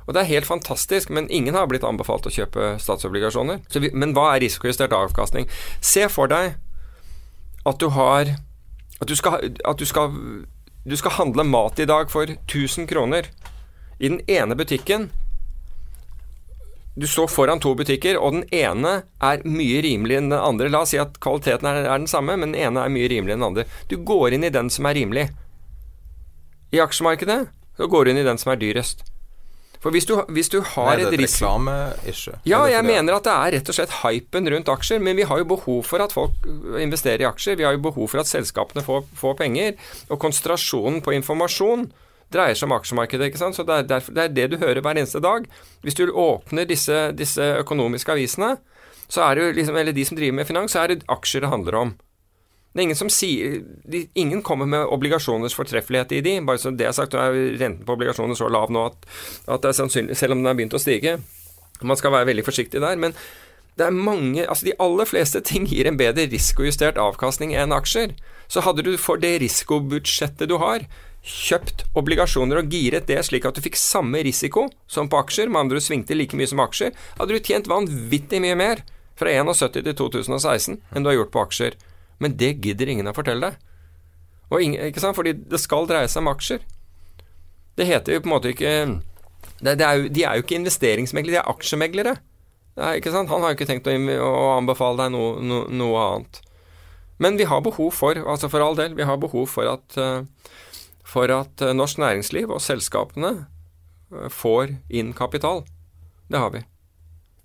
Og det er helt fantastisk, men ingen har blitt anbefalt å kjøpe statsobligasjoner. Vi, men hva er risikojustert avkastning? Se for deg at du har At du skal, at du skal, du skal handle mat i dag for 1000 kroner. I den ene butikken du står foran to butikker, og den ene er mye rimeligere enn den andre. La oss si at kvaliteten er, er den samme, men den ene er mye rimeligere enn den andre. Du går inn i den som er rimelig. I aksjemarkedet så går du inn i den som er dyrest. For hvis du, hvis du har Er det et et risiko reklame-issue? Ja, jeg mener at det er rett og slett hypen rundt aksjer, men vi har jo behov for at folk investerer i aksjer. Vi har jo behov for at selskapene får, får penger. Og konsentrasjonen på informasjon dreier seg om aksjemarkedet, ikke sant. Så det er, derfor, det er det du hører hver eneste dag. Hvis du åpner disse, disse økonomiske avisene, så er det jo liksom, eller de som driver med finans, så er det aksjer det handler om. Det er ingen som sier de, Ingen kommer med obligasjoners fortreffelighet i de. Bare så det er sagt, så er renten på obligasjoner så lav nå at, at det er sannsynlig, selv om den har begynt å stige Man skal være veldig forsiktig der. Men det er mange Altså, de aller fleste ting gir en bedre risikojustert avkastning enn aksjer. Så hadde du for det risikobudsjettet du har, kjøpt obligasjoner og giret det slik at du fikk samme risiko som på aksjer, med andre du svingte like mye som aksjer, hadde du tjent vanvittig mye mer fra 71 til 2016 enn du har gjort på aksjer. Men det gidder ingen å fortelle deg. Og ingen, ikke sant? Fordi det skal dreie seg om aksjer. Det heter jo på en måte ikke det, det er jo, De er jo ikke investeringsmeglere, de er aksjemeglere. Er, ikke sant? Han har jo ikke tenkt å, å anbefale deg noe, no, noe annet. Men vi har behov for, altså for all del, vi har behov for at, eh, for at eh, norsk næringsliv og selskapene eh, får inn kapital. Det har vi.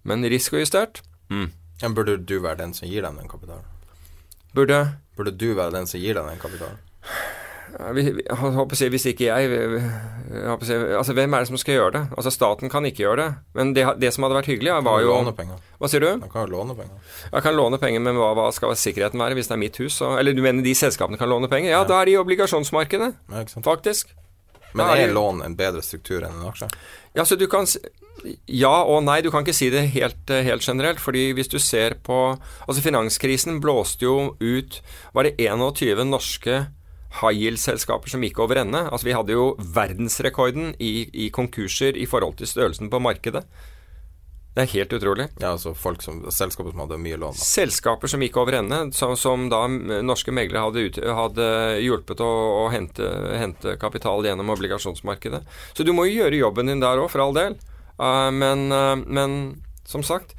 Men risikojustert mm. Burde du være den som gir dem den kapitalen? Burde Burde du være den som gir deg den kapitalen? Ja, jeg håper å si, Hvis ikke jeg, jeg håper å si, altså Hvem er det som skal gjøre det? Altså Staten kan ikke gjøre det. Men det, det som hadde vært hyggelig, var jo låne penger. Hva sier du? Jeg kan låne penger. Jeg kan låne penger, men hva, hva skal sikkerheten være hvis det er mitt hus? Og, eller du mener de selskapene kan låne penger? Ja, da er de i obligasjonsmarkedet, Ja, faktisk. Men er er lån en bedre struktur enn en aksje? Ja, så du kan Ja og nei, du kan ikke si det helt, eh, helt generelt. fordi hvis du ser på Altså, finanskrisen blåste jo ut Var det 21 norske high yield-selskaper som gikk over ende? Altså, vi hadde jo verdensrekorden i, i konkurser i forhold til størrelsen på markedet. Det er helt utrolig. Ja, altså folk som, selskaper som hadde mye lån. Da. Selskaper som gikk over ende, som, som da norske meglere hadde, ut, hadde hjulpet å, å hente, hente kapital gjennom obligasjonsmarkedet. Så du må jo gjøre jobben din der òg, for all del. Eh, men, eh, men som sagt,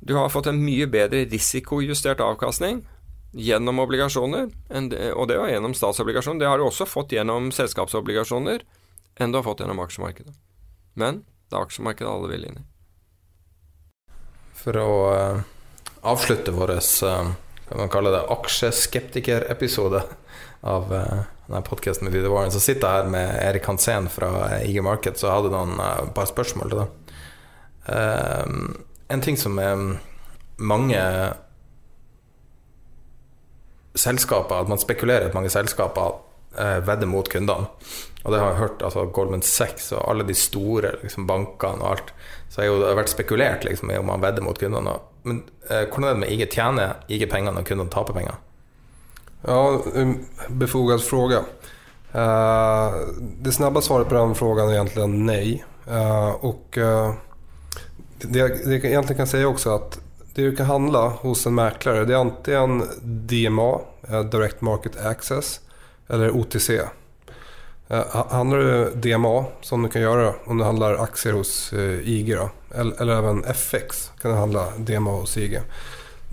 du har fått en mye bedre risikojustert avkastning gjennom obligasjoner, og det var gjennom statsobligasjoner. Det har du også fått gjennom selskapsobligasjoner, enn du har fått gjennom aksjemarkedet. Men det er aksjemarkedet alle vil inn i. For å eh, avslutte vår kan man kalle det aksjeskeptikerepisode av podkasten med Peter Warren, så sitter jeg her med Erik Hansen fra eh, IG Market, så jeg hadde noen uh, par spørsmål til deg. Uh, en ting som er mange selskaper, at man spekulerer at mange selskaper eh, vedder mot kundene. Og det har jeg hørt, altså Goldman Sachs og alle de store liksom, bankene og alt. Så har jo vært spekulert liksom, i om man vedder mot kundene. Men eh, hvordan er det med IG? Tjener IG pengene når kundene taper penger? Ja, befogad fråga. Eh, det snabba svaret på den frågan är egentligen nej. Eh, och eh, det, jag- egentligen kan säga också att det du kan handla hos en mäklare det är antingen DMA, Direct Market Access, eller OTC. Ha- Handlar du DMA, som du kan göra om du handlar aktier hos IG, då, eller även FX kan du handla DMA hos IG.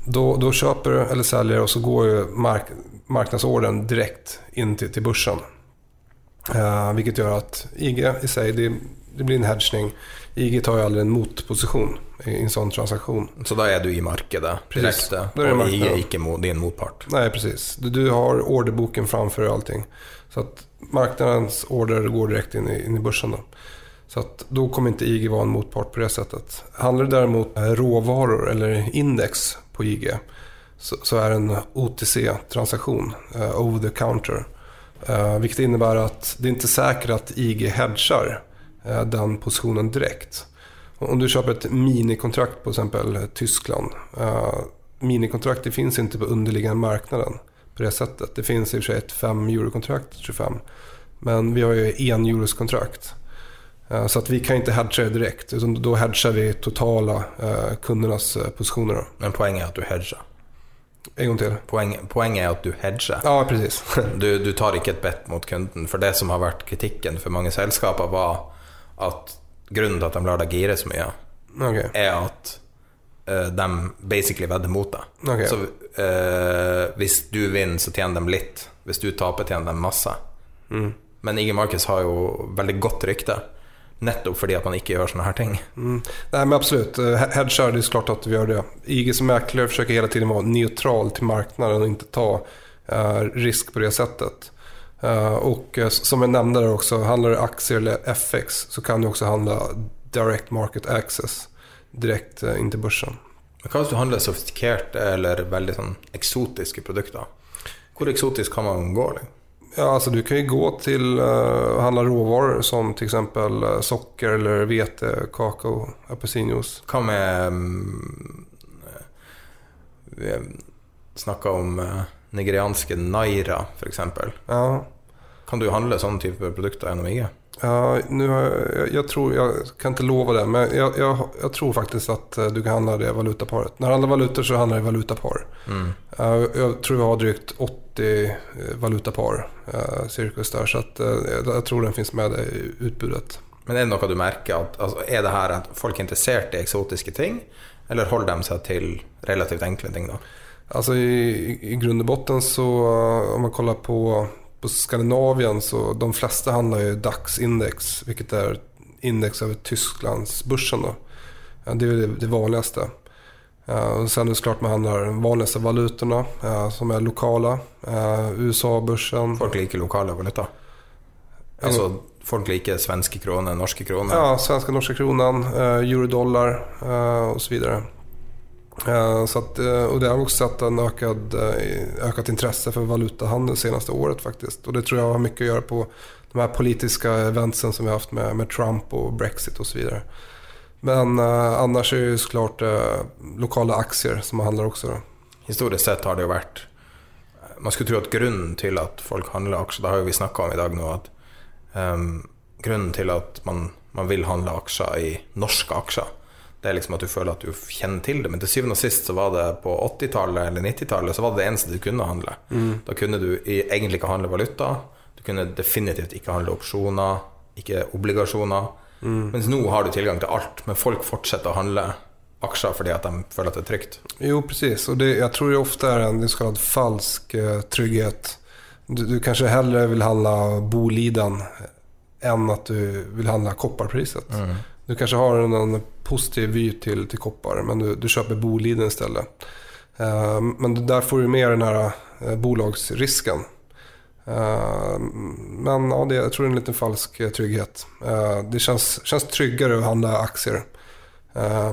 Då, då köper du eller säljer och så går ju mark, marknadsorden direkt in till, till börsen. Uh, vilket gör att IG i sig, det, det blir en hedgning. IG tar ju aldrig en motposition i, en sån transaktion. Så da er du i markedet direkte, Da er du IG er markedet. ikke din motpart. Nej, precis. Du, du har orderboken framför allting. Så att marknadens order går direkt in i, in i börsen. Då. Så att då kommer inte IG vara en motpart på det sättet. Handlar det däremot eh, råvaror eller index på IG så, så det en OTC-transaktion, uh, over the counter. Uh, vilket innebär att det är inte säkert att IG hedgar uh, den positionen direkt. Om du köper ett minikontrakt på exempel Tyskland. Uh, minikontrakt det finns inte på underliggande marknaden på det sättet. Det finns i och för sig ett 5 euro-kontrakt, 25. Men vi har ju en euros-kontrakt. Eh, Så att vi kan inte hedga det direkt. Utan då hedgar vi totala eh, kundernas eh, positioner. Men poenget er at du hedger. En gång till. Poeng, poenget er at du hedger. Ja, precis. Du, du tar ikke et bet mot kunden. For det som har vært kritikken for mange selskaper, var at grunnen til at de lar deg gire så mye, okay. er at uh, de basically vedder mot deg. Okay. Så uh, hvis du vinner, så tjener de litt. Hvis du taper, tjener de masse. Mm. Men IG Markets har jo veldig godt rykte. Nettopp fordi at man ikke gjør sånne her ting. Mm. Nej men absolut, Eh, er det klart at vi gjør det. IG som mäklare forsøker hele tiden være neutral til marknaden og ikke ta uh, risk på det settet. Uh, og uh, som jeg nevnte der også, handler det aktier eller FX så kan du også handla direct market access direkt eh, in til børsen. Men hva hvis du handler sofistikerte eller veldig sånn eksotiske produkter? Hvor eksotisk kan man gå? Liksom? Ja, alltså du kan ju gå till uh, handle handla råvaror som till exempel eh, socker eller vete, kakao, apelsinjuice. Hva med um, Vi snakka om uh, nigerianske naira, f.eks. Ja, Kan du handle sånne type produkter gjennom IG? Ja, nu har jag, jag, jag tror, jag kan inte lova det, men jag, jag, jag tror faktiskt att eh, du kan handla det valutaparet. När det handlar valutor så handlar det valutapar. Mm. Uh, Jag tror vi har drygt 80 eh, valutapar eh, cirkus där, så at, eh, jag jag tror den finnes med i utbudet. Men er det noe du merker at altså, Er det her at folk er interessert i eksotiske ting, eller holder de seg til relativt enkle ting, da? Alltså i, i- grund och botten så eh, om man kollar på, på Skandinavien så de flesta handlar ju DAX-index, vilket är index över Tysklands börsen då. Det är det, det vanligaste. Och sen är det klart med de vanligaste valutorna uh, som är lokala. Uh, USA-börsen. Folk liker lokale valuta. Altså, folk liker svenske kroner, norske kroner. Ja, svenska norska kronan, uh, eurodollar uh, och så vidare. Eh, så att, uh, och det har också sett en ökad, uh, ökat intresse för valutahandel senaste året faktiskt. Och det tror jag har mycket att göra på de här politiska eventsen som vi har haft med, med Trump och Brexit och så vidare. Men eh, annars är det ju såklart eh, lokale aktier som handler også. Da. Historisk sett har det jo vært Man skulle tro at grunnen til at folk handler aksjer Det har jo vi snakka om i dag nå, at um, grunnen til at man, man vil handle aksjer i norske aksjer, det er liksom at du føler at du kjenner til det. Men til syvende og sist så var det på 80-tallet eller 90-tallet så var det det eneste du kunne handle. Da kunne du egentlig ikke handle valuta. Du kunne definitivt ikke handle opsjoner, ikke obligasjoner. Mens nå har du tilgang til alt, men folk fortsetter å handle aksjer fordi at de føler at det er trygt. Jo, precis. Og det, jeg tror det ofte er en så kallad falsk uh, trygghet. Du, du kanskje hellre vil handle Boliden enn at du vil handle kopparpriset. Du kanskje har en, en positiv vy til, til koppar, men du, du kjøper Boliden i stedet. Uh, men der får du med den her eh, bolagsrisken. Eh, men ja, det, jag tror det är en liten falsk eh, trygghet. Eh, det känns, känns tryggare att handla aktier.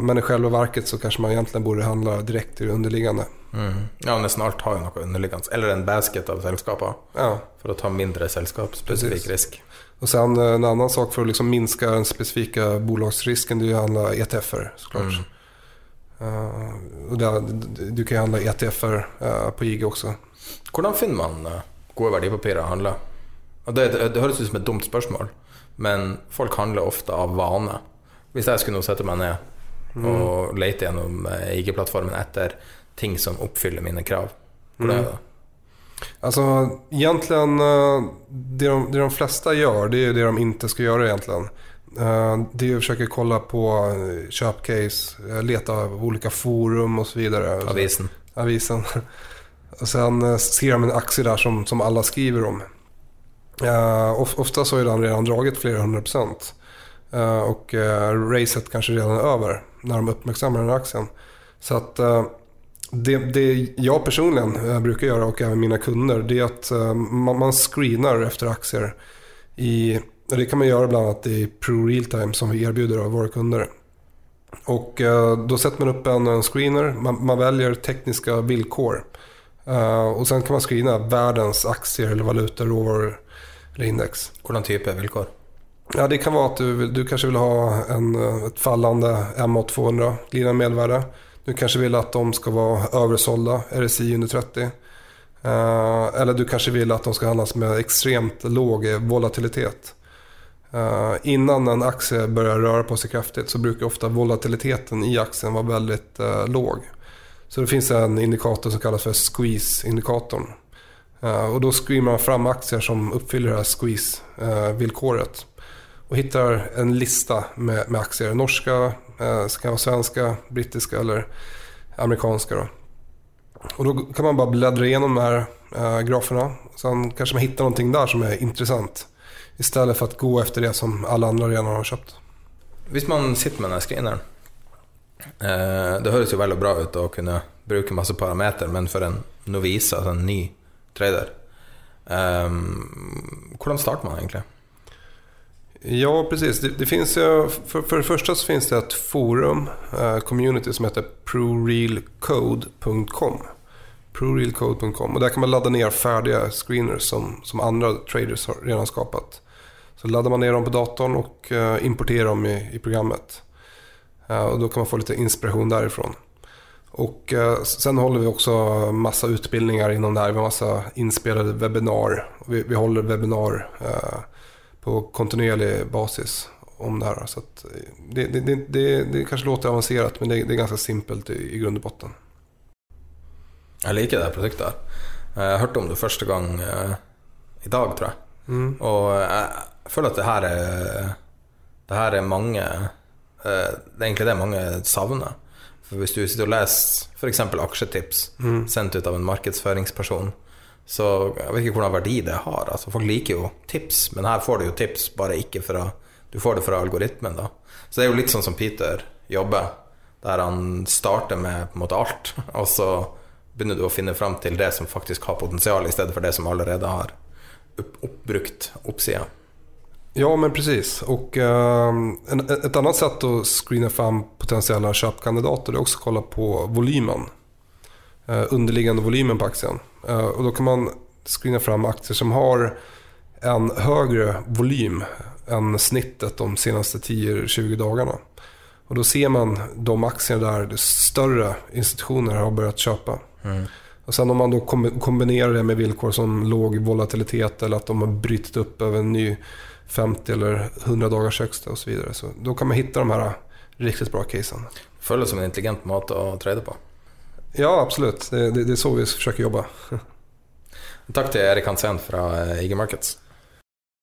Men i själva verket så kanske man egentligen borde handla direkt i det underliggande. Mm. Ja, nesten alt har jo noe underliggende. Eller en basket av selskaper, Ja. for å ta mindre selskapsspesifikk risk. Og sen en annen sak for å liksom minske den specifika bolagsrisken det er å handle ETF-er. Mm. Uh, du- kan handle ETF-er uh, på IG også. Hvordan finner man gode verdipapirer å handle? Og det, det, det høres ut som et dumt spørsmål, men folk handler ofte av vane. Hvis jeg skulle nå sette meg ned og lete gjennom eh, IG-plattformen etter ting som oppfyller mine krav, hvordan er det? Alltså egentligen egentlig det de, det de flesta gör det är det de inte ska göra egentligen. Eh, Det är att försöka kolla på köpcase, eh, leta av olika forum och så vidare. Avisen. avisen. Och sen skriver ser de en aktie där som, som alla skriver om. Uh, of, så är den redan dragit flera hundra procent. Uh, och uh, racet kanske redan är över när de uppmärksammar den här aktien. Så att uh, det, det jag personligen eh, brukar göra och även mina kunder det är att eh, man, man screenar efter aktier. Det kan man göra bland i Pro Realtime som vi erbjuder av våra kunder. Och eh, då sätter man upp en, en screener, man, man väljer tekniska villkor. Eh, och sen kan man screena världens aktier eller valutor, råvaror eller index. Hvordan type vilkår? Ja, det kan vara att du, vill, du kanske vill ha en, eh, ett fallande MA200, glidande medelvärde. Du kanske vill att de ska vara översålda, RSI under 30. Uh, eller du kanske vill att de ska handlas med extremt låg volatilitet. Uh, innan en aktie börjar röra på sig kraftigt så brukar ofta volatiliteten i aktien vara väldigt uh, låg. Så det finns en indikator som kallas för squeeze-indikatorn. Uh, och då screenar man fram aktier som uppfyller det här squeeze-villkoret. Och hittar en lista med, med aktier. Norska, eh, så kan eller amerikanska. Då. Och då kan man bara bläddra igenom de här eh, graferna. Sen kanske man hittar någonting där som är intressant. Istället för att gå efter det som alla andra redan har köpt. Hvis man sitter med den screeneren Det høres jo veldig bra ut å kunne bruke masse parameter, men for en novise, altså en ny trader um, Hvordan starter man egentlig? Ja, precis. Det, det finns ju, för, för det första så finns det ett forum, uh, community som heter prorealcode.com. Prorealcode.com och där kan man ladda ner färdiga screeners som, som andra traders har redan skapat. Så laddar man ner dem på datorn och uh, importerar dem i, i programmet. Eh, och då kan man få lite inspiration därifrån. Och eh, sen håller vi också massa utbildningar inom det här. Vi har massa inspelade webbinar. Vi, vi håller webbinar eh, på kontinuerlig basis om det här. Så det, det, det, det, kanske låter avansert, men det, det ganske ganska simpelt i, i grunn og botten. Jeg liker det her produktet. her. Jeg hørte om det første gang i dag, tror jeg. Mm. Og jeg føler at det her er Det her er mange Det er egentlig det mange savner. For hvis du sitter og leser f.eks. aksjetips sendt ut av en markedsføringsperson, så jeg vet ikke hvordan verdi det har. Altså, folk liker jo tips, men her får du jo tips, bare ikke fra Du får det fra algoritmen, da. Så det er jo litt sånn som Peter jobber, der han starter med på en måte alt, og så begynner du å finne fram til det som faktisk har potensial, i stedet for det som allerede har oppbrukt oppsida. Ja, men precis. Och eh, en, ett annat sätt att screena fram potentiella köpkandidater är också att kolla på volymen. Uh, underliggande volymen på aktien. Uh, och då kan man screena fram aktier som har en högre volym än snittet de senaste 10-20 dagarna. Och då ser man de aktier där större institutioner har börjat köpa. Och sen om man då kombinerar det med villkor som låg volatilitet eller att de har brytit upp över en ny 50 eller 100 dagars högsta och så vidare. Så då kan man hitta de här riktigt bra casen. Føles som en intelligent måte å trade på. Ja, absolut. Det, det, det är så vi försöker jobba. Takk til Erik Hansen fra eh, IG Markets.